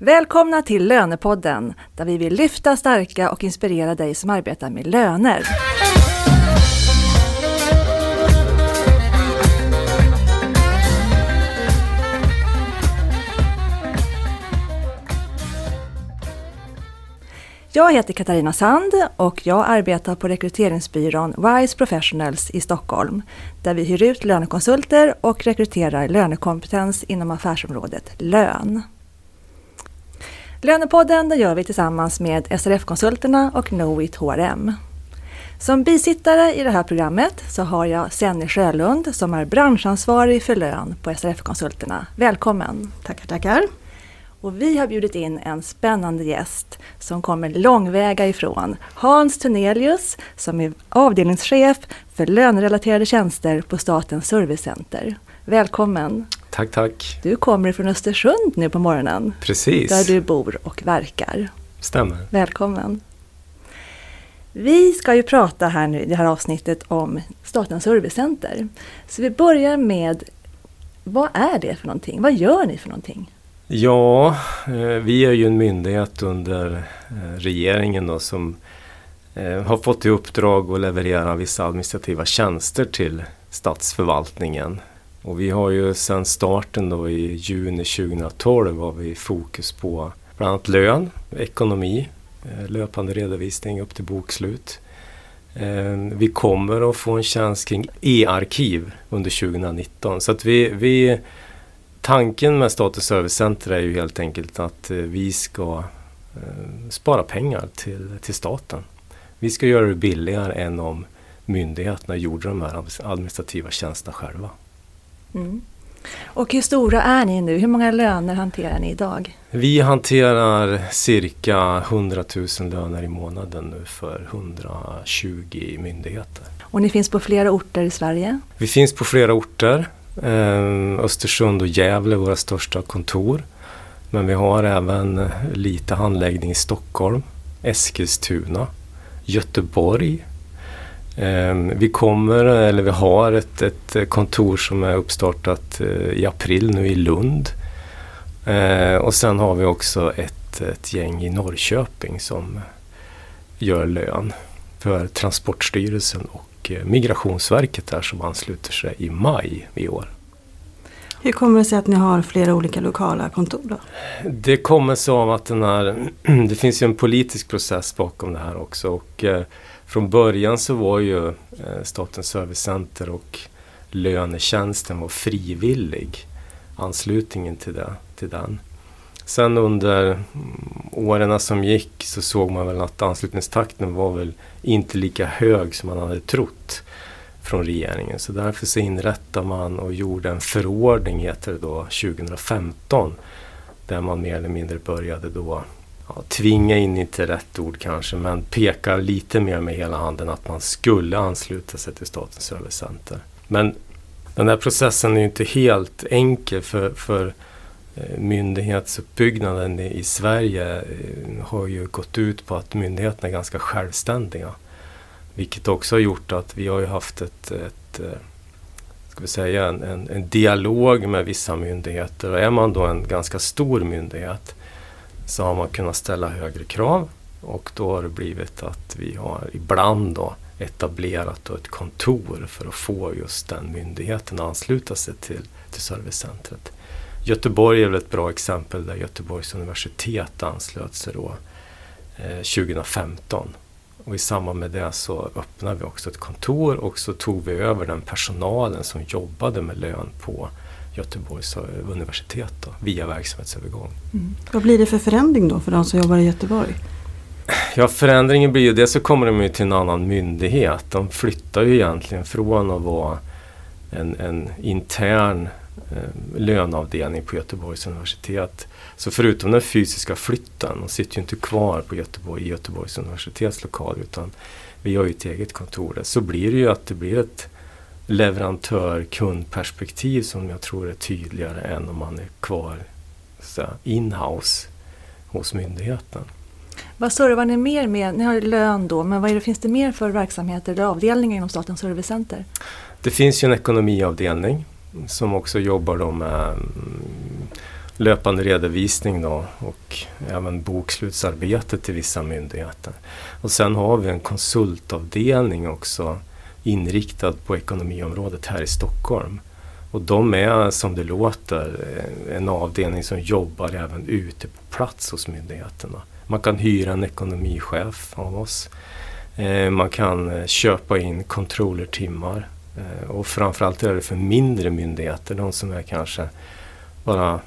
Välkomna till Lönepodden där vi vill lyfta, stärka och inspirera dig som arbetar med löner. Jag heter Katarina Sand och jag arbetar på rekryteringsbyrån Wise Professionals i Stockholm där vi hyr ut lönekonsulter och rekryterar lönekompetens inom affärsområdet lön. Lönepodden det gör vi tillsammans med SRF-konsulterna och Knowit HRM. Som bisittare i det här programmet så har jag Senny Sjölund som är branschansvarig för lön på SRF-konsulterna. Välkommen! Tackar, tackar! Och vi har bjudit in en spännande gäst som kommer långväga ifrån. Hans Tunelius som är avdelningschef för lönerelaterade tjänster på Statens servicecenter. Välkommen! Tack, tack! Du kommer från Östersund nu på morgonen. Precis! Där du bor och verkar. Stämmer. Välkommen! Vi ska ju prata här nu i det här avsnittet om Statens servicecenter. Så vi börjar med, vad är det för någonting? Vad gör ni för någonting? Ja, eh, vi är ju en myndighet under eh, regeringen då, som eh, har fått i uppdrag att leverera vissa administrativa tjänster till statsförvaltningen. Och vi har ju sedan starten då i juni 2012 har vi fokus på bland annat lön, ekonomi, eh, löpande redovisning upp till bokslut. Ehm, vi kommer att få en tjänst kring e-arkiv under 2019 så att vi, vi Tanken med Statens servicecenter är ju helt enkelt att eh, vi ska eh, spara pengar till, till staten. Vi ska göra det billigare än om myndigheterna gjorde de här administrativa tjänsterna själva. Mm. Och hur stora är ni nu? Hur många löner hanterar ni idag? Vi hanterar cirka 100 000 löner i månaden nu för 120 myndigheter. Och ni finns på flera orter i Sverige? Vi finns på flera orter. Eh, Östersund och Gävle är våra största kontor. Men vi har även eh, lite handläggning i Stockholm, Eskilstuna, Göteborg. Eh, vi kommer, eller vi har ett, ett kontor som är uppstartat i april nu i Lund. Och sen har vi också ett, ett gäng i Norrköping som gör lön för Transportstyrelsen och Eh, Migrationsverket där som ansluter sig i maj i år. Hur kommer det sig att ni har flera olika lokala kontor då? Det kommer sig av att den här, det finns ju en politisk process bakom det här också. Och, eh, från början så var ju eh, Statens servicecenter och lönetjänsten var frivillig. Anslutningen till, det, till den. Sen under mm, åren som gick så såg man väl att anslutningstakten var väl inte lika hög som man hade trott från regeringen. Så därför så inrättade man och gjorde en förordning, heter det då, 2015. Där man mer eller mindre började då ja, tvinga in, inte rätt ord kanske, men peka lite mer med hela handen att man skulle ansluta sig till Statens servicecenter. Men den här processen är ju inte helt enkel för, för eh, myndighetsuppbyggnaden i Sverige eh, har ju gått ut på att myndigheterna är ganska självständiga. Vilket också har gjort att vi har ju haft ett, ett eh, ska vi säga, en, en, en, dialog med vissa myndigheter. Och är man då en ganska stor myndighet så har man kunnat ställa högre krav. Och då har det blivit att vi har ibland då etablerat då ett kontor för att få just den myndigheten att ansluta sig till, till servicecentret. Göteborg är väl ett bra exempel där Göteborgs universitet anslöt sig då eh, 2015. Och i samband med det så öppnade vi också ett kontor och så tog vi över den personalen som jobbade med lön på Göteborgs universitet då, via verksamhetsövergång. Mm. Vad blir det för förändring då för de som jobbar i Göteborg? Ja, förändringen blir ju det så kommer de ju till en annan myndighet. De flyttar ju egentligen från att vara en, en intern eh, löneavdelning på Göteborgs universitet. Så förutom den fysiska flytten, de sitter ju inte kvar på Göteborg, i Göteborgs universitets lokal utan vi har ju ett eget kontor där, så blir det ju att det blir ett leverantör-kundperspektiv som jag tror är tydligare än om man är kvar in-house hos myndigheten. Vad servar ni mer med? Ni har lön då, men vad det, finns det mer för verksamheter eller avdelningar inom Statens servicecenter? Det finns ju en ekonomiavdelning som också jobbar med löpande redovisning då och även bokslutsarbete till vissa myndigheter. Och sen har vi en konsultavdelning också inriktad på ekonomiområdet här i Stockholm. Och de är som det låter en avdelning som jobbar även ute på plats hos myndigheterna. Man kan hyra en ekonomichef av oss. Eh, man kan eh, köpa in controllertimmar eh, och framförallt är det för mindre myndigheter, de som är kanske bara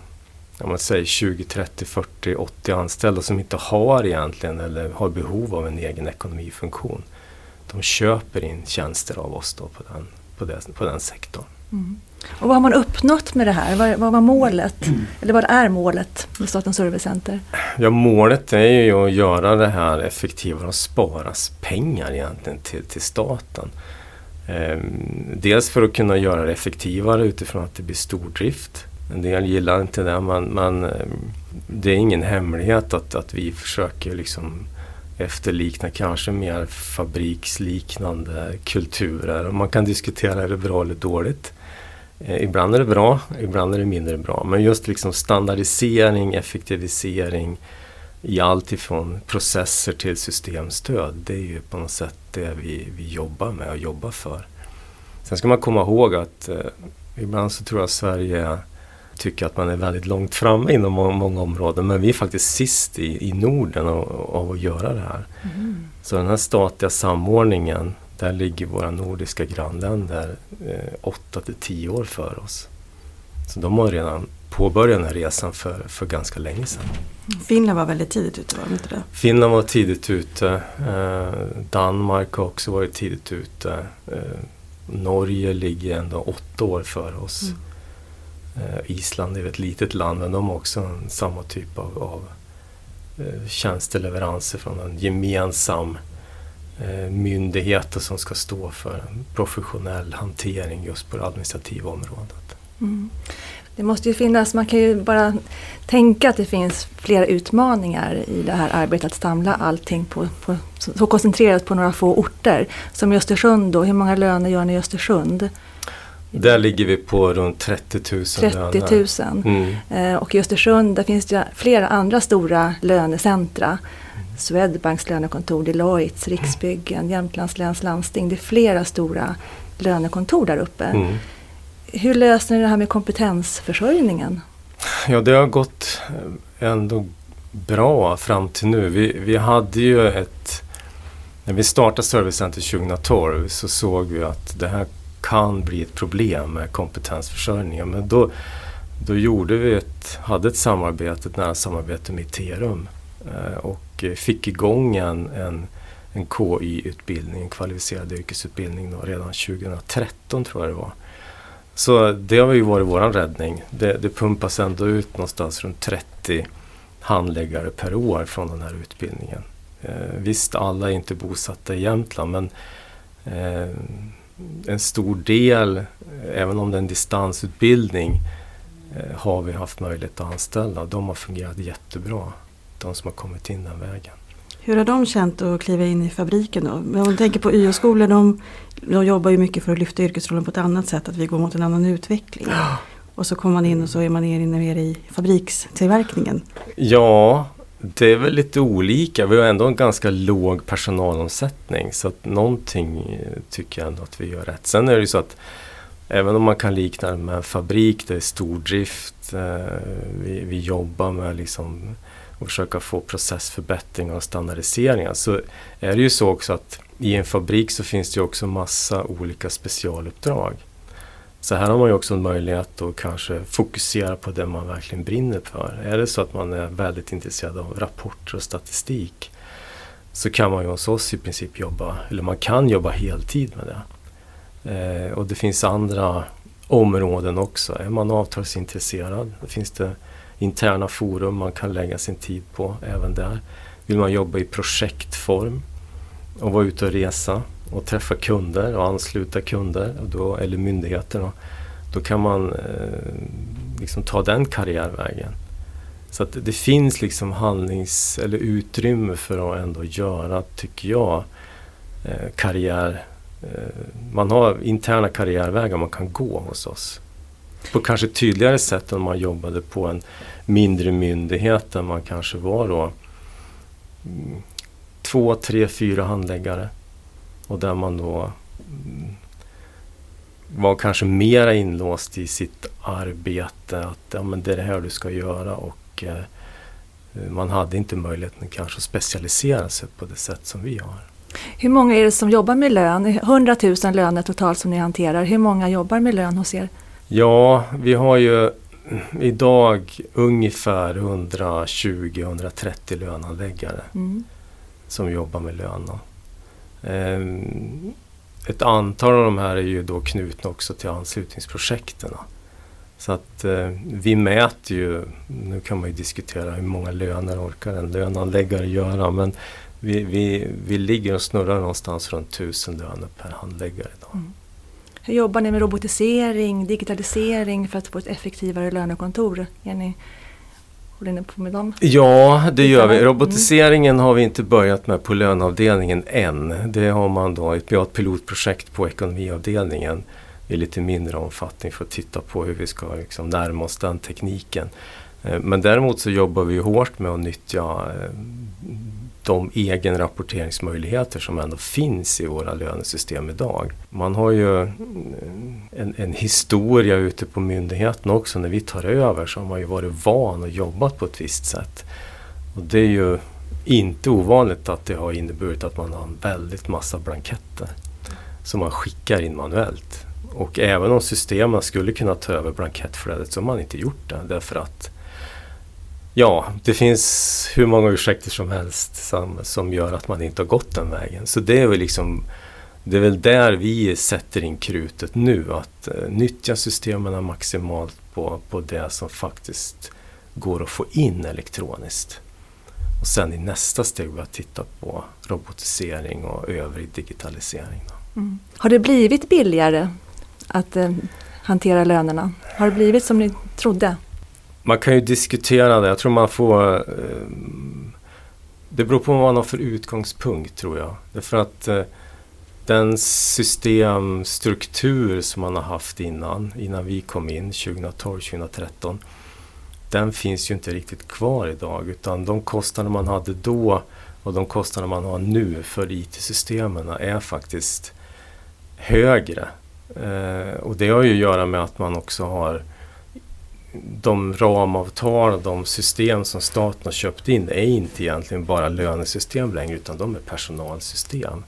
om man säger 20, 30, 40, 80 anställda som inte har egentligen eller har behov av en egen ekonomifunktion. De köper in tjänster av oss då på den, på den, på den sektorn. Mm. Och vad har man uppnått med det här? Vad, vad var målet? Mm. Eller vad är målet med Statens servicecenter? Ja, målet är ju att göra det här effektivare och sparas pengar egentligen till, till staten. Ehm, dels för att kunna göra det effektivare utifrån att det blir stordrift. En del gillar inte det men, men ehm, det är ingen hemlighet att, att vi försöker liksom efterlikna kanske mer fabriksliknande kulturer. Och man kan diskutera är det bra eller dåligt. Eh, ibland är det bra, ibland är det mindre bra. Men just liksom standardisering, effektivisering i allt ifrån processer till systemstöd. Det är ju på något sätt det vi, vi jobbar med och jobbar för. Sen ska man komma ihåg att eh, ibland så tror jag Sverige tycker att man är väldigt långt framme inom må många områden. Men vi är faktiskt sist i, i Norden av, att göra det här. Mm. Så den här statliga samordningen där ligger våra nordiska grannländer eh, 8 till 10 år för oss. Så de har redan påbörjat den här resan för, för ganska länge sedan. Finland var väldigt tidigt ute, var de inte det? Finland var tidigt ute. Eh, Danmark har också varit tidigt ute. Eh, Norge ligger ändå åtta år före oss. Mm. Eh, Island är ett litet land men de har också samma typ av, av eh, tjänsteleveranser från en gemensam eh, myndighet myndigheter som ska stå för professionell hantering just på det administrativa området. Mm. Det måste ju finnas, man kan ju bara tänka att det finns flera utmaningar i det här arbetet att samla allting på, på, så koncentrerat på några få orter. Som i Östersund då, hur många löner gör ni i Östersund? Där ligger vi på runt 30 000 30 000. Mm. Eh, och i Östersund där finns det flera andra stora lönecentra. Swedbanks lönekontor, Deloittes, Riksbyggen, Jämtlands läns landsting. Det är flera stora lönekontor där uppe. Mm. Hur löser ni det här med kompetensförsörjningen? Ja, det har gått eh, ändå bra fram till nu. Vi, vi hade ju ett... När vi startade Servicecenter 2012 så såg vi att det här kan bli ett problem med kompetensförsörjningen. Men då, då gjorde vi ett, hade ett samarbete, ett nära samarbete med Iterum. Eh, och fick igång en, en, en KY-utbildning, en kvalificerad yrkesutbildning då, redan 2013 tror jag det var. Så det har ju varit vår räddning. Det, det pumpas ändå ut någonstans runt 30 handläggare per år från den här utbildningen. Eh, visst, alla är inte bosatta i Jämtland men eh, en stor del, även om det är en distansutbildning, eh, har vi haft möjlighet att anställa. De har fungerat jättebra de som har kommit in den vägen. Hur har de känt att kliva in i fabriken då? Om man tänker på YA-skolor, de, de jobbar ju mycket för att lyfta yrkesrollen på ett annat sätt, att vi går mot en annan utveckling. Och så kommer man in och så är man inne mer i fabrikstillverkningen. Ja, det är väl lite olika. Vi har ändå en ganska låg personalomsättning så att någonting eh, tycker jag ändå att vi gör rätt. Sen är det ju så att även om man kan likna det med en fabrik, det är stordrift, eh, vi, vi jobbar med liksom och försöka få processförbättringar och standardiseringar så är det ju så också att i en fabrik så finns det ju också massa olika specialuppdrag. Så här har man ju också en möjlighet att kanske fokusera på det man verkligen brinner för. Är det så att man är väldigt intresserad av rapporter och statistik så kan man ju hos oss i princip jobba, eller man kan jobba heltid med det. Eh, och det finns andra områden också. Är man avtalsintresserad, då finns det interna forum man kan lägga sin tid på även där. Vill man jobba i projektform och vara ute och resa och träffa kunder och ansluta kunder och då, eller myndigheter då, då kan man eh, liksom ta den karriärvägen. Så att det finns liksom handlings eller utrymme för att ändå göra, tycker jag, eh, karriär. Eh, man har interna karriärvägar man kan gå hos oss. På kanske tydligare sätt än om man jobbade på en mindre myndighet där man kanske var då mm, två, tre, fyra handläggare. Och där man då mm, var kanske mera inlåst i sitt arbete. Att ja, men det är det här du ska göra. Och eh, man hade inte möjligheten kanske att specialisera sig på det sätt som vi har. Hur många är det som jobbar med lön? 100 000 löner totalt som ni hanterar. Hur många jobbar med lön hos er? Ja, vi har ju idag ungefär 120-130 löneanläggare mm. som jobbar med lön. Ehm, ett antal av de här är ju då knutna också till anslutningsprojekten. Så att eh, vi mäter ju, nu kan man ju diskutera hur många löner orkar en löneanläggare göra men vi, vi, vi ligger och snurrar någonstans runt tusen löner per handläggare idag. Mm. Hur jobbar ni med robotisering, digitalisering för att få ett effektivare lönekontor? Är ni, håller ni på med dem? Ja, det gör vi. Mm. Robotiseringen har vi inte börjat med på löneavdelningen än. Det har man då, vi har ett pilotprojekt på ekonomiavdelningen i lite mindre omfattning för att titta på hur vi ska liksom närma oss den tekniken. Eh, men däremot så jobbar vi hårt med att nyttja eh, de egenrapporteringsmöjligheter som ändå finns i våra lönesystem idag. Man har ju eh, en, en, historia ute på myndigheten också. När vi tar över så har man ju varit van och jobbat på ett visst sätt. Och det är ju inte ovanligt att det har inneburit att man har en väldigt massa blanketter som man skickar in manuellt. Och även om systemen skulle kunna ta över blankettflödet så har man inte gjort det därför att Ja, det finns hur många ursäkter som helst som, som gör att man inte har gått den vägen. Så det är väl liksom det är väl där vi sätter in krutet nu, att eh, nyttja systemen maximalt på, på det som faktiskt går att få in elektroniskt. Och sen i nästa steg börja titta på robotisering och övrig digitalisering. Mm. Har det blivit billigare att eh, hantera lönerna? Har det blivit som ni trodde? Man kan ju diskutera det. Jag tror man får... Eh, det beror på vad man har för utgångspunkt tror jag. Därför att eh, den systemstruktur som man har haft innan, innan vi kom in 2012-2013, den finns ju inte riktigt kvar idag. Utan de kostnader man hade då och de kostnader man har nu för IT-systemen är faktiskt högre. Eh, och det har ju att göra med att man också har de ramavtal och de system som staten har köpt in är inte egentligen bara lönesystem längre utan de är personalsystem.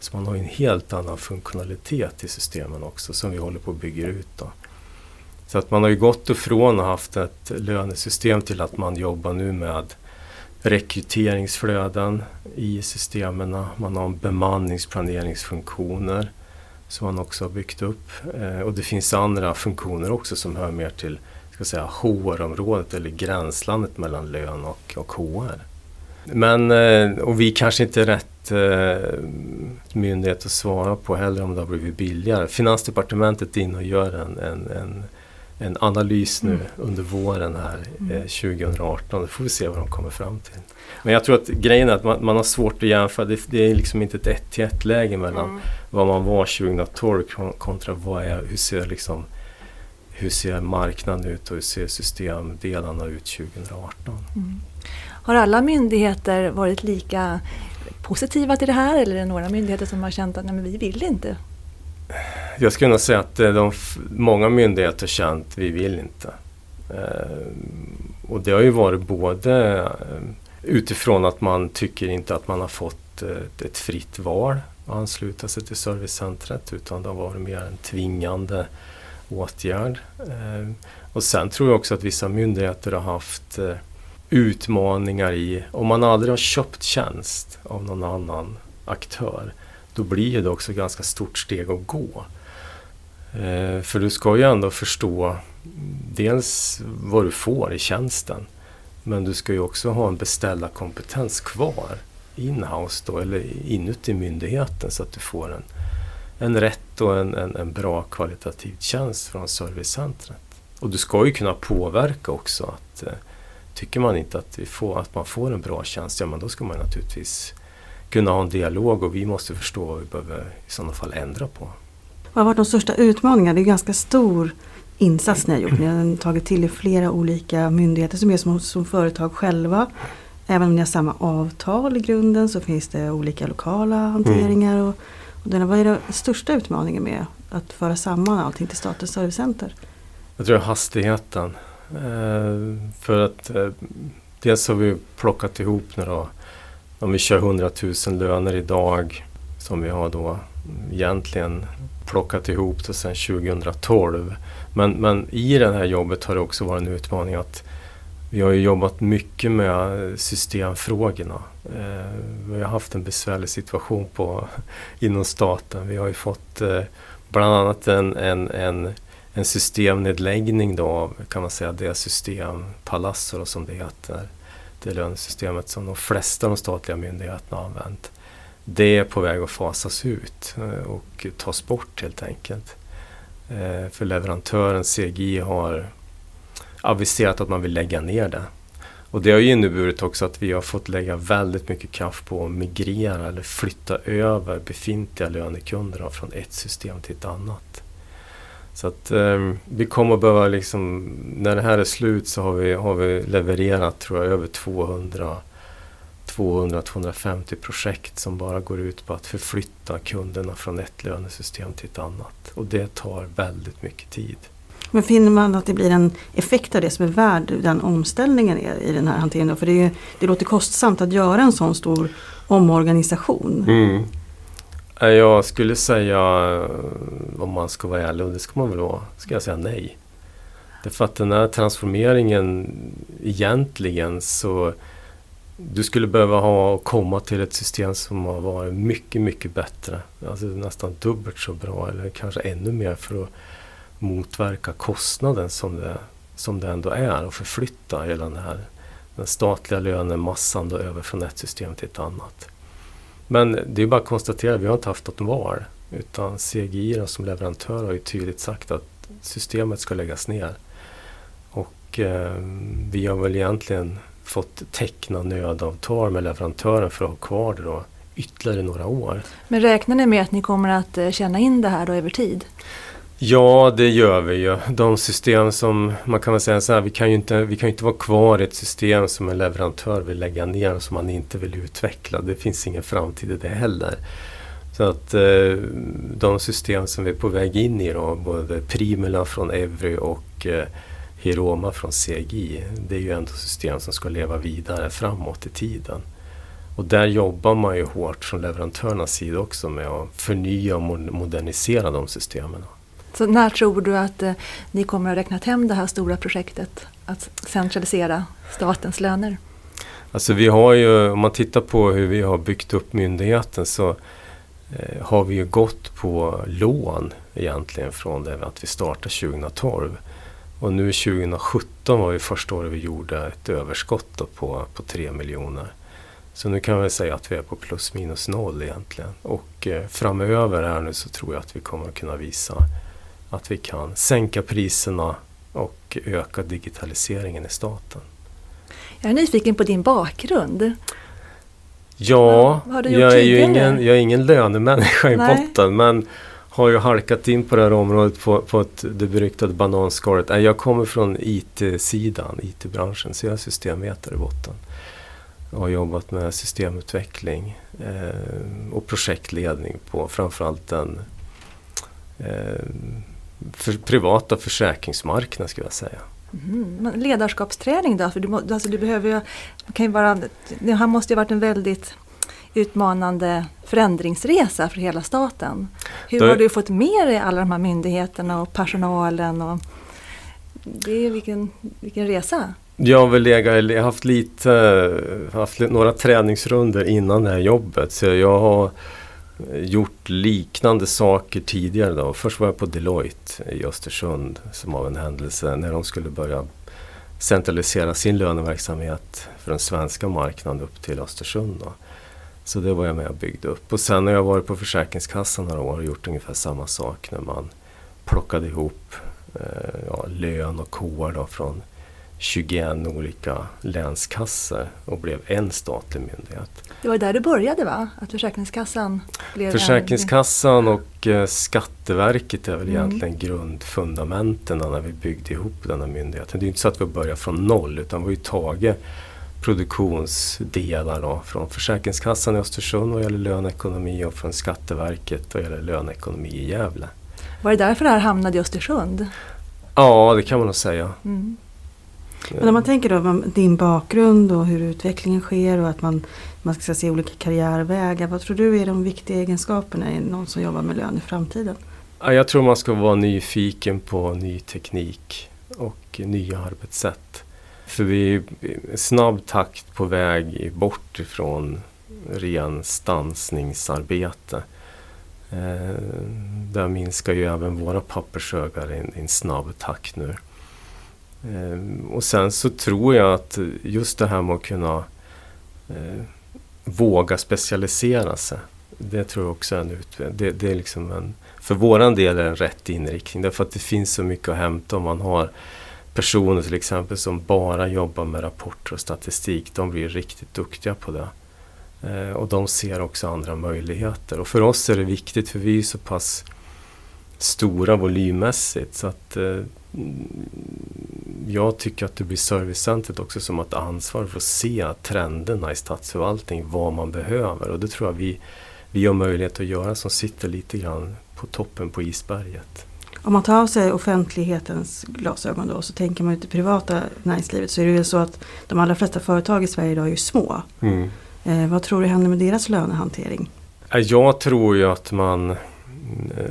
Så man har en helt annan funktionalitet i systemen också som vi håller på att bygga ut. Då. Så att man har ju gått ifrån att ha haft ett lönesystem till att man jobbar nu med rekryteringsflöden i systemen. Man har bemanningsplaneringsfunktioner som man också har byggt upp. Eh, och det finns andra funktioner också som hör mer till ska säga, HR-området eller gränslandet mellan lön och, och HR. Men, eh, och vi kanske inte är rätt eh, myndighet att svara på heller om det har blivit billigare. Finansdepartementet är inne och gör en, en, en, en analys nu mm. under våren här eh, 2018. Då får vi se vad de kommer fram till. Men jag tror att grejen är att man, man har svårt att jämföra. Det, det, är liksom inte ett ett till ett läge mellan mm. vad man var 2012 kontra vad är, hur ser liksom hur ser marknaden ut och hur ser systemdelarna ut 2018? Mm. Har alla myndigheter varit lika positiva till det här eller är det några myndigheter som har känt att nej, men vi vill inte? Jag skulle nog säga att eh, de, många myndigheter har känt att vi vill inte. Eh, och det har ju varit både eh, utifrån att man tycker inte att man har fått ett, ett fritt val att ansluta sig till servicecentret utan det har varit mer en tvingande åtgärd. Eh, och sen tror jag också att vissa myndigheter har haft eh, utmaningar i, om man aldrig har köpt tjänst av någon annan aktör, då blir det också ett ganska stort steg att gå. Eh, för du ska ju ändå förstå dels vad du får i tjänsten, men du ska ju också ha en beställarkompetens kvar inhouse då, eller inuti myndigheten så att du får en en rätt och en, en, en bra kvalitativ tjänst från servicecentret. Och du ska ju kunna påverka också. att eh, Tycker man inte att, vi får, att man får en bra tjänst, ja men då ska man naturligtvis kunna ha en dialog och vi måste förstå vad vi behöver i sådana fall ändra på. Vad har varit de största utmaningarna? Det är en ganska stor insats ni har gjort. Ni har tagit till er flera olika myndigheter som är som, som företag själva. Även om ni har samma avtal i grunden så finns det olika lokala hanteringar. Och, och den, vad är den största utmaningen med att föra samman allting till Statens servicecenter? Jag tror hastigheten. Eh, för att eh, dels har vi plockat ihop nu då, om vi kör 100 000 löner idag som vi har då egentligen plockat ihop det sedan 2012. Men, men i det här jobbet har det också varit en utmaning att vi har ju jobbat mycket med systemfrågorna. Eh, vi har haft en besvärlig situation på, inom staten. Vi har ju fått eh, bland annat en, en, en, en systemnedläggning då av kan man säga, det system, Palassor som det heter. Det lönesystemet som de flesta av de statliga myndigheterna har använt. Det är på väg att fasas ut eh, och tas bort helt enkelt. Eh, för leverantören CGI har aviserat att man vill lägga ner det. Och det har ju inneburit också att vi har fått lägga väldigt mycket kraft på att migrera eller flytta över befintliga lönekunder från ett system till ett annat. Så att eh, vi kommer att behöva liksom, när det här är slut så har vi, har vi levererat tror jag över 200 200-250 projekt som bara går ut på att förflytta kunderna från ett lönesystem till ett annat. Och det tar väldigt mycket tid. Men finner man att det blir en effekt av det som är värd den omställningen i den här hanteringen? För det, är, det låter kostsamt att göra en sån stor omorganisation. Mm. Jag skulle säga, om man ska vara ärlig, och det ska man väl vara, ska jag säga nej. Därför att den här transformeringen egentligen så du skulle behöva ha komma till ett system som har varit mycket, mycket bättre. Alltså nästan dubbelt så bra eller kanske ännu mer för att motverka kostnaden som det, som det ändå är att förflytta hela den här den statliga lönemassan då över från ett system till ett annat. Men det är bara att konstatera, vi har inte haft något val. Utan CGI som leverantör har ju tydligt sagt att systemet ska läggas ner. Och eh, vi har väl egentligen fått teckna nödavtal med leverantören för att ha kvar det då ytterligare några år. Men räknar ni med att ni kommer att eh, känna in det här då över tid? Ja, det gör vi ju. De system som, man kan väl säga så här, vi kan ju inte, vi kan inte vara kvar i ett system som en leverantör vill lägga ner och som man inte vill utveckla. Det finns ingen framtid i det heller. Så att eh, de system som vi är på väg in i då, både Primula från Evry och eh, Hiroma från CGI, det är ju ändå system som ska leva vidare framåt i tiden. Och där jobbar man ju hårt från leverantörernas sida också med att förnya och modernisera de systemen. Så när tror du att eh, ni kommer att ha räknat hem det här stora projektet att centralisera statens löner? Alltså vi har ju, om man tittar på hur vi har byggt upp myndigheten så eh, har vi ju gått på lån egentligen från det att vi startade 2012. Och nu 2017 var ju första året vi gjorde ett överskott på, på 3 miljoner. Så nu kan vi säga att vi är på plus minus noll egentligen. Och eh, framöver här nu så tror jag att vi kommer att kunna visa att vi kan sänka priserna och öka digitaliseringen i staten. Jag är nyfiken på din bakgrund. Ja, jag är ju ingen, jag är ingen lönemänniska i Nej. botten men har ju halkat in på det här området på, på ett, det beryktade bananskalet. Jag kommer från IT-sidan, IT-branschen, så jag är systemvetare i botten. Jag har jobbat med systemutveckling eh, och projektledning på framförallt den eh, för privata försäkringsmarknaden skulle jag säga. Mm. Ledarskapsträning då? För du, alltså du behöver ju, kan ju vara, det här måste ju varit en väldigt utmanande förändringsresa för hela staten. Hur har du fått med dig alla de här myndigheterna och personalen? Och, det är vilken, vilken resa! Jag har väl legat, jag har haft lite, haft några träningsrunder innan det här jobbet. Så jag har gjort liknande saker tidigare. Då. Först var jag på Deloitte i Östersund som av en händelse när de skulle börja centralisera sin löneverksamhet för den svenska marknaden upp till Östersund. Då. Så det var jag med och byggde upp. Och sen har jag varit på Försäkringskassan några år och gjort ungefär samma sak när man plockade ihop eh, ja, lön och KR då från 21 olika länskassor och blev en statlig myndighet. Det var där det började va? Att Försäkringskassan blev Försäkringskassan och eh, Skatteverket är väl mm. egentligen grundfundamenten när vi byggde ihop den här myndigheten. Det är inte så att vi började från noll utan vi har ju tagit produktionsdelar då, från Försäkringskassan i Östersund vad gäller löneekonomi och från Skatteverket vad gäller löneekonomi i Gävle. Var det därför det här hamnade i Östersund? Ja, det kan man nog säga. Mm. Men om man tänker då din bakgrund och hur utvecklingen sker och att man, man ska se olika karriärvägar. Vad tror du är de viktiga egenskaperna i någon som jobbar med lön i framtiden? Jag tror man ska vara nyfiken på ny teknik och nya arbetssätt. För vi är i snabb takt på väg bort ifrån ren stansningsarbete. Eh, där minskar ju även våra pappershögar i en snabb takt nu. Ehm, och sen så tror jag att just det här med att kunna eh, våga specialisera sig. Det tror jag också är en utveckling. Det, det, är liksom en, för våran del är det en rätt inriktning. Därför att det finns så mycket att hämta om man har personer till exempel som bara jobbar med rapporter och statistik. De blir riktigt duktiga på det. Eh, och de ser också andra möjligheter. Och för oss är det viktigt för vi är så pass stora volymmässigt så att eh, jag tycker att det blir servicecentret också som ett ansvar för att se trenderna i statsförvaltning, vad man behöver. Och det tror jag vi, vi har möjlighet att göra som sitter lite grann på toppen på isberget. Om man tar av sig offentlighetens glasögon då så tänker man ut det privata näringslivet så är det väl så att de allra flesta företag i Sverige idag är ju små. Mm. Eh, vad tror du händer med deras lönehantering? Jag tror ju att man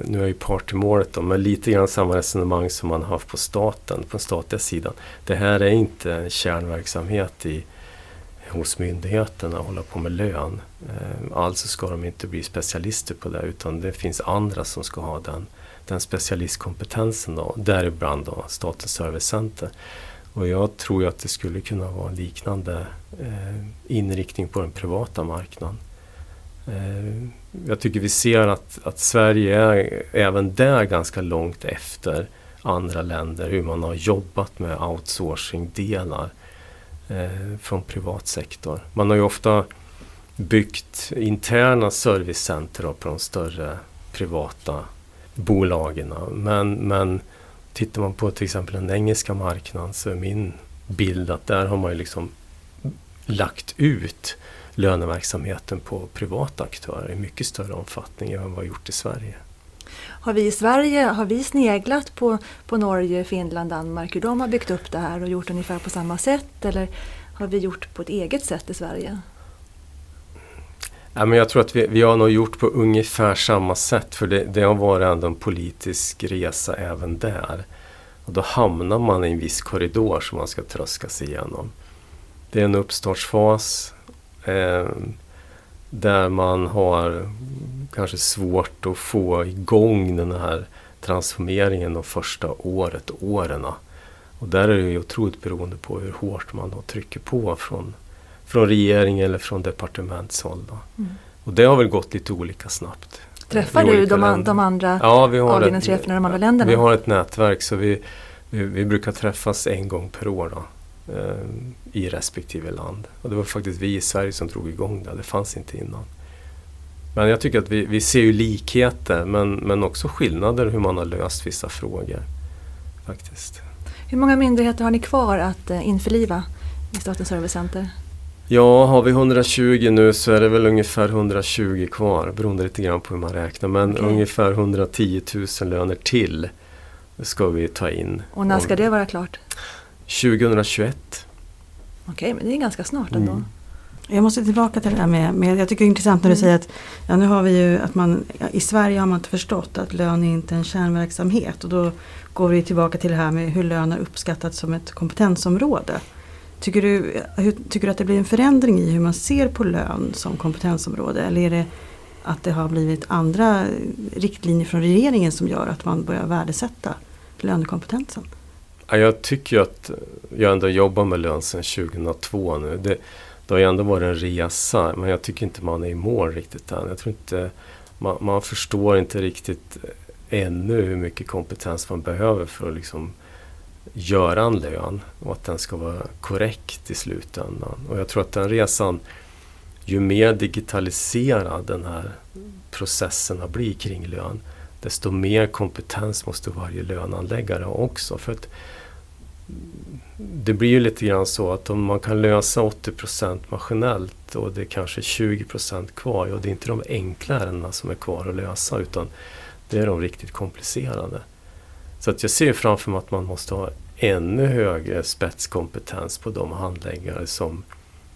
nu är jag ju part i målet då, men lite grann samma resonemang som man haft på staten, på den statliga sidan. Det här är inte en kärnverksamhet i, hos myndigheterna att hålla på med lön. Eh, alltså ska de inte bli specialister på det utan det finns andra som ska ha den, den specialistkompetensen då, däribland då Statens servicecenter. Och jag tror ju att det skulle kunna vara liknande eh, inriktning på den privata marknaden. Eh, jag tycker vi ser att, att Sverige är även där ganska långt efter andra länder hur man har jobbat med outsourcing-delar eh, från privat sektor. Man har ju ofta byggt interna servicecenter på de större privata bolagen. Men, men tittar man på till exempel den engelska marknaden så är min bild att där har man ju liksom lagt ut löneverksamheten på privata aktörer i mycket större omfattning än vad vi har gjort i Sverige. Har vi i Sverige har vi sneglat på, på Norge, Finland, Danmark, hur de har byggt upp det här och gjort ungefär på samma sätt eller har vi gjort på ett eget sätt i Sverige? Ja, men jag tror att vi, vi har nog gjort på ungefär samma sätt för det, det har varit ändå en politisk resa även där. Och då hamnar man i en viss korridor som man ska tröska sig igenom. Det är en uppstartsfas Eh, där man har kanske svårt att få igång den här transformeringen de första året, åren. Och där är det ju otroligt beroende på hur hårt man då trycker på från, från regering eller från departementshåll. Mm. Och det har väl gått lite olika snabbt. Träffar du de, de, andra ja, avdelningscheferna i de andra länderna? Vi har ett nätverk så vi, vi, vi brukar träffas en gång per år. Då i respektive land. Och det var faktiskt vi i Sverige som drog igång det, det fanns inte innan. Men jag tycker att vi, vi ser ju likheter men, men också skillnader hur man har löst vissa frågor. faktiskt. Hur många myndigheter har ni kvar att eh, införliva i Statens servicecenter? Ja, har vi 120 nu så är det väl ungefär 120 kvar beroende lite grann på hur man räknar. Men okay. ungefär 110 000 löner till ska vi ta in. Och när ska det vara klart? 2021. Okej, men det är ganska snart ändå. Mm. Jag måste tillbaka till det där med, med jag tycker det är intressant när du mm. säger att ja, nu har vi ju att man i Sverige har man inte förstått att lön är inte en kärnverksamhet och då går vi tillbaka till det här med hur lön har uppskattats som ett kompetensområde. Tycker du, hur, tycker du att det blir en förändring i hur man ser på lön som kompetensområde eller är det att det har blivit andra riktlinjer från regeringen som gör att man börjar värdesätta lönekompetensen? Jag tycker ju att jag ändå jobbar med lön sedan 2002 nu. Det, det har ju ändå varit en resa men jag tycker inte man är i mål riktigt än. Jag tror inte, man, man förstår inte riktigt eh, ännu hur mycket kompetens man behöver för att liksom göra en lön och att den ska vara korrekt i slutändan. Och jag tror att den resan, ju mer digitaliserad den här processen har blivit kring lön, desto mer kompetens måste varje löneanläggare ha också. För att det blir ju lite grann så att om man kan lösa 80 procent maskinellt och det är kanske 20 procent kvar, och det är inte de enkla ärendena som är kvar att lösa utan det är de riktigt komplicerade. Så att jag ser framför mig att man måste ha ännu högre spetskompetens på de handläggare som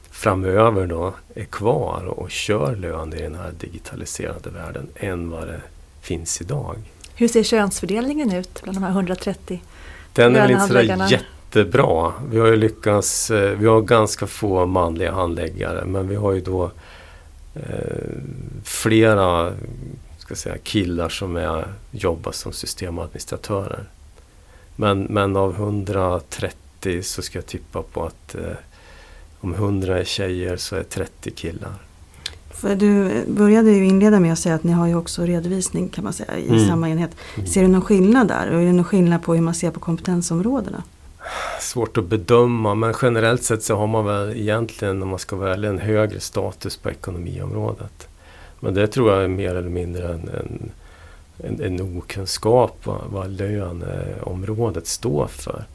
framöver då är kvar och kör lön i den här digitaliserade världen än vad det finns idag. Hur ser könsfördelningen ut bland de här 130 den är väl inte sådär jättebra. Vi har ju lyckats, eh, vi har ganska få manliga handläggare men vi har ju då eh, flera ska säga, killar som är, jobbar som systemadministratörer. Men, men av 130 så ska jag tippa på att eh, om 100 är tjejer så är 30 killar. För du började ju inleda med att säga att ni har ju också redovisning kan man säga i mm. samma enhet. Mm. Ser du någon skillnad där? Och är det någon skillnad på hur man ser på kompetensområdena? Svårt att bedöma men generellt sett så har man väl egentligen om man ska välja en högre status på ekonomiområdet. Men det tror jag är mer eller mindre en, en, en, en okunskap vad, vad löneområdet står för.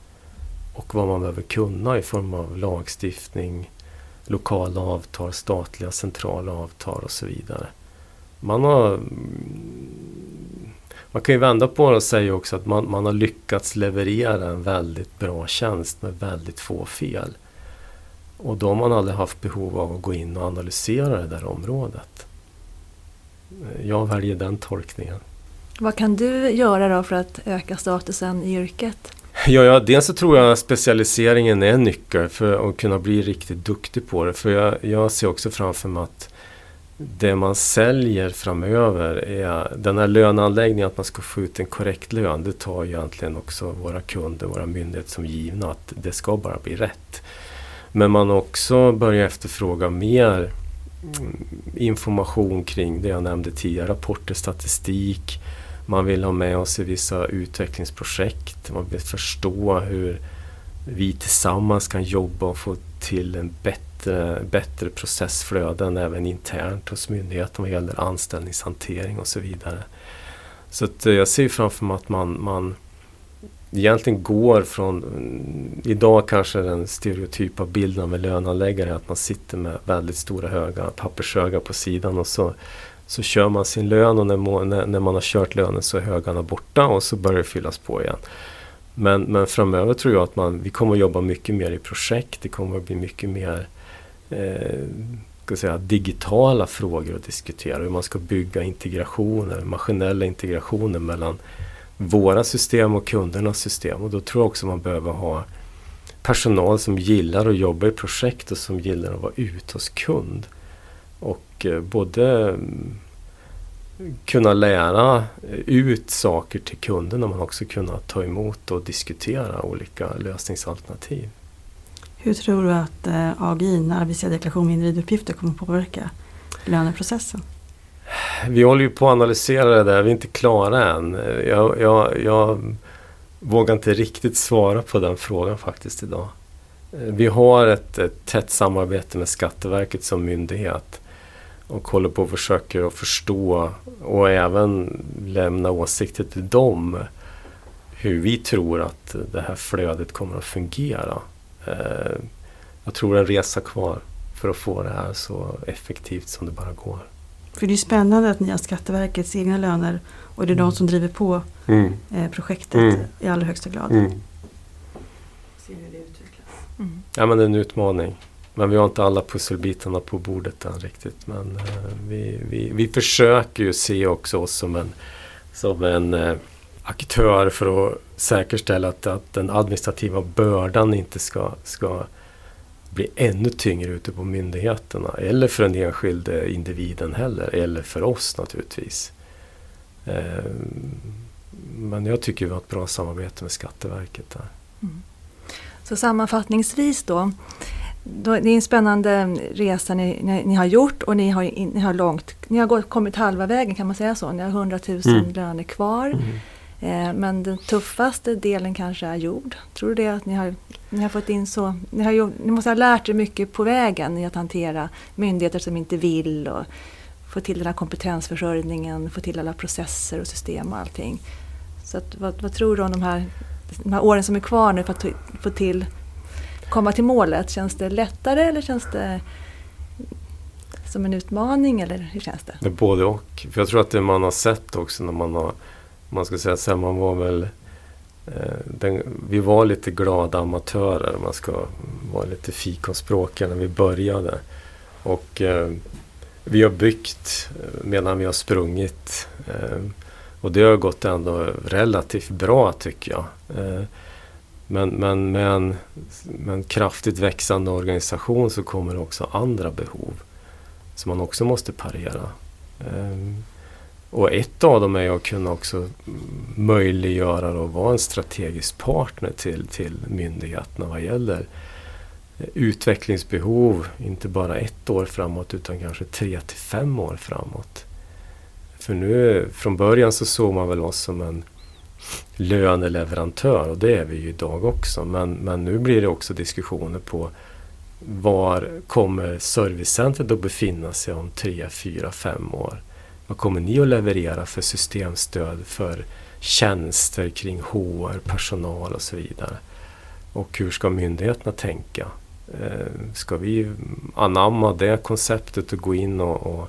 Och vad man behöver kunna i form av lagstiftning, lokala avtal, statliga centrala avtal och så vidare. Man har man kan ju vända på det och säga också att man, man har lyckats leverera en väldigt bra tjänst med väldigt få fel. Och då har man aldrig haft behov av att gå in och analysera det där området. Jag väljer den tolkningen. Vad kan du göra då för att öka statusen i yrket? Ja, ja, dels så tror jag specialiseringen är en nyckel för att kunna bli riktigt duktig på det. För jag, jag ser också framför mig att det man säljer framöver är den här löneanläggningen, att man ska få ut en korrekt lön. Det tar egentligen också våra kunder, våra myndigheter som givna att det ska bara bli rätt. Men man också börjar efterfråga mer information kring det jag nämnde tidigare, rapporter, statistik. Man vill ha med oss i vissa utvecklingsprojekt. Man vill förstå hur vi tillsammans kan jobba och få till en bättre, bättre processflöden även internt hos myndigheten vad gäller anställningshantering och så vidare. Så att eh, jag ser framför mig att man, man egentligen går från, mm, idag kanske den stereotypa bilden med löneanläggare är att man sitter med väldigt stora höga pappershögar på sidan och så, så kör man sin lön och när, när man har kört lönen så är högarna borta och så börjar det fyllas på igen. Men, men framöver tror jag att man, vi kommer att jobba mycket mer i projekt. Det kommer att bli mycket mer eh, ska säga, digitala frågor att diskutera. Hur man ska bygga integrationer, maskinella integrationer mellan våra system och kundernas system. Och då tror jag också man behöver ha personal som gillar att jobba i projekt och som gillar att vara ute hos kund. Och eh, både kunna lära ut saker till kunderna men också kunna ta emot och diskutera olika lösningsalternativ. Hur tror du att eh, AGI, arbetsgivardeklaration med individuppgifter, kommer påverka löneprocessen? Vi håller ju på att analysera det där, vi är inte klara än. Jag, jag, jag vågar inte riktigt svara på den frågan faktiskt idag. Vi har ett, ett tätt samarbete med Skatteverket som myndighet och håller på och försöker att förstå och även lämna åsikter till dem hur vi tror att det här flödet kommer att fungera. Eh, jag tror en resa kvar för att få det här så effektivt som det bara går. För det är spännande att ni har Skatteverkets egna löner och det är mm. de som driver på mm. Eh, projektet mm. i allra högsta grad. Mm. Se hur det utvecklas. Mm. Ja men det är en utmaning. Men vi har inte alla pusselbitarna på bordet än riktigt. Men eh, vi, vi, vi försöker ju se också oss som en, som en eh, aktör för att säkerställa att, att den administrativa bördan inte ska, ska bli ännu tyngre ute på myndigheterna. Eller för den enskilde individen heller. Eller för oss naturligtvis. Eh, men jag tycker vi har ett bra samarbete med Skatteverket där. Mm. Så sammanfattningsvis då det är en spännande resa ni, ni, ni, har gjort och ni har, ni har, långt, ni har gått, kommit halva vägen kan man säga så. Ni har 100 000 mm. löner kvar. Mm. Eh, men den tuffaste delen kanske är gjord. Tror du det? Att ni har, ni har fått in så... Ni, har gjort, ni måste ha lärt er mycket på vägen i att hantera myndigheter som inte vill och få till den här kompetensförsörjningen, få till alla processer och system och allting. Så att, vad, vad, tror du om de här, de här åren som är kvar nu för att få till, komma till målet? Känns det lättare eller känns det som en utmaning eller hur känns det? det både och. För jag tror att det man har sett också när man har, man ska säga så här, man var väl eh, den, vi var lite glada amatörer, man ska vara lite fikonspråkig när vi började. Och eh, vi har byggt eh, medan vi har sprungit. Eh, och det har gått ändå relativt bra tycker jag. Eh, men, men med, en, med en kraftigt växande organisation så kommer det också andra behov som man också måste parera. Ehm, och ett av dem är att kunna också möjliggöra och vara en strategisk partner till, till myndigheterna vad gäller eh, utvecklingsbehov, inte bara ett år framåt utan kanske tre till fem år framåt. För nu, från början så såg man väl oss som en löneleverantör och det är vi ju idag också. Men, men nu blir det också diskussioner på var kommer servicecentret att befinna sig om tre, fyra, fem år? Vad kommer ni att leverera för systemstöd för tjänster kring HR, personal och så vidare? Och hur ska myndigheterna tänka? Eh, ska vi anamma det konceptet och gå in och, och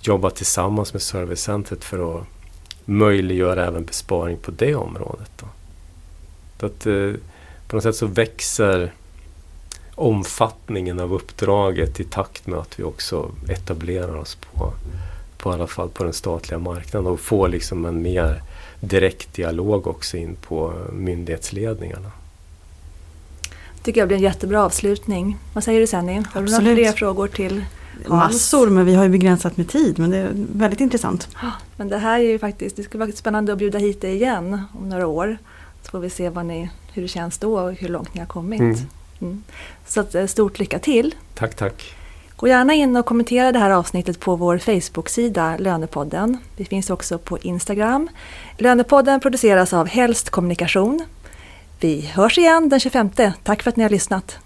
jobba tillsammans med servicecentret för att möjliggöra även besparing på det området. Då. Så att, eh, på något sätt så växer omfattningen av uppdraget i takt med att vi också etablerar oss på, på alla fall på den statliga marknaden och får liksom en mer direkt dialog också in på myndighetsledningarna tycker jag blir en jättebra avslutning. Vad säger du Senni? Har du några fler frågor till Massor, men vi har ju begränsat med tid. Men det är väldigt intressant. Men det här är ju faktiskt, det skulle vara spännande att bjuda hit dig igen om några år. Så får vi se vad ni, hur det känns då och hur långt ni har kommit. Mm. Mm. Så att, eh, stort lycka till! Tack, tack! Gå gärna in och kommentera det här avsnittet på vår Facebook-sida Lönepodden. Vi finns också på Instagram. Lönepodden produceras av Helst Kommunikation vi hörs igen den 25. Tack för att ni har lyssnat.